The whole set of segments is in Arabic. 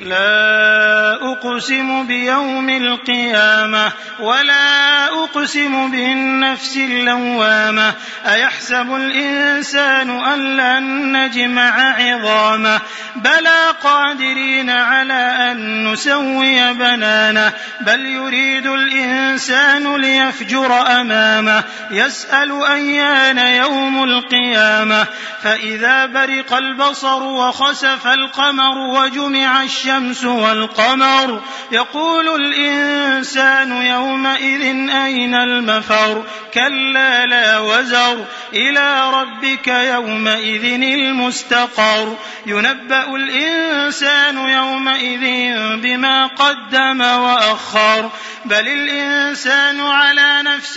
لا أقسم بيوم القيامة ولا أقسم بالنفس اللوامة. أيحسب الإنسان أن لن نجمع عظامه؟ بلى قادرين على أن نسوي بنانه. بل يريد الإنسان ليفجر أمامه. يسأل أيان يوم القيامة. فإذا برق البصر وخسف القمر وجمع الشمس الشمس والقمر. يقول الإنسان يومئذ أين المفر؟ كلا لا وزر. إلى ربك يومئذ المستقر. ينبأ الإنسان يومئذ بما قدم وأخر. بل الإنسان على نفسه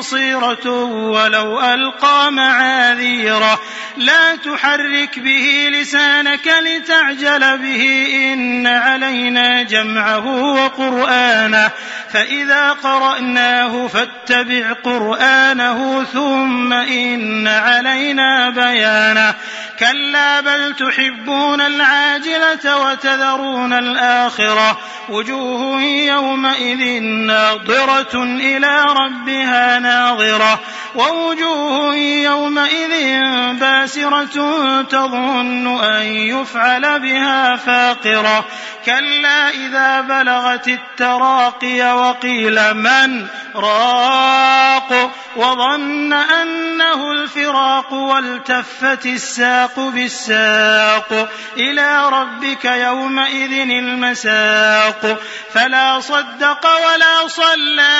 بصيرة ولو ألقى معاذيره. لا تحرك به لسانك لتعجل به. إن علينا جمعه وقرآنه. فإذا قرأناه فاتبع قرآنه. ثم إن علينا بيانه. كلا بل تحبون العاجلة وتذرون الآخرة. وجوه يومئذ ناظرة إلى ربها ناظرة. ووجوه يومئذ باسرة تظن أن يفعل بها فاقرة. كلا إذا بلغت التراقي وقيل من راق وظن أنه الفراق والتفت الساق بالساق. إلى ربك يومئذ المساق. فلا صدق ولا صلى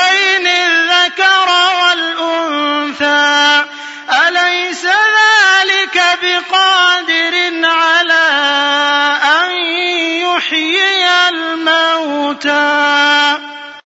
بقادر على أن يحيي الموتى.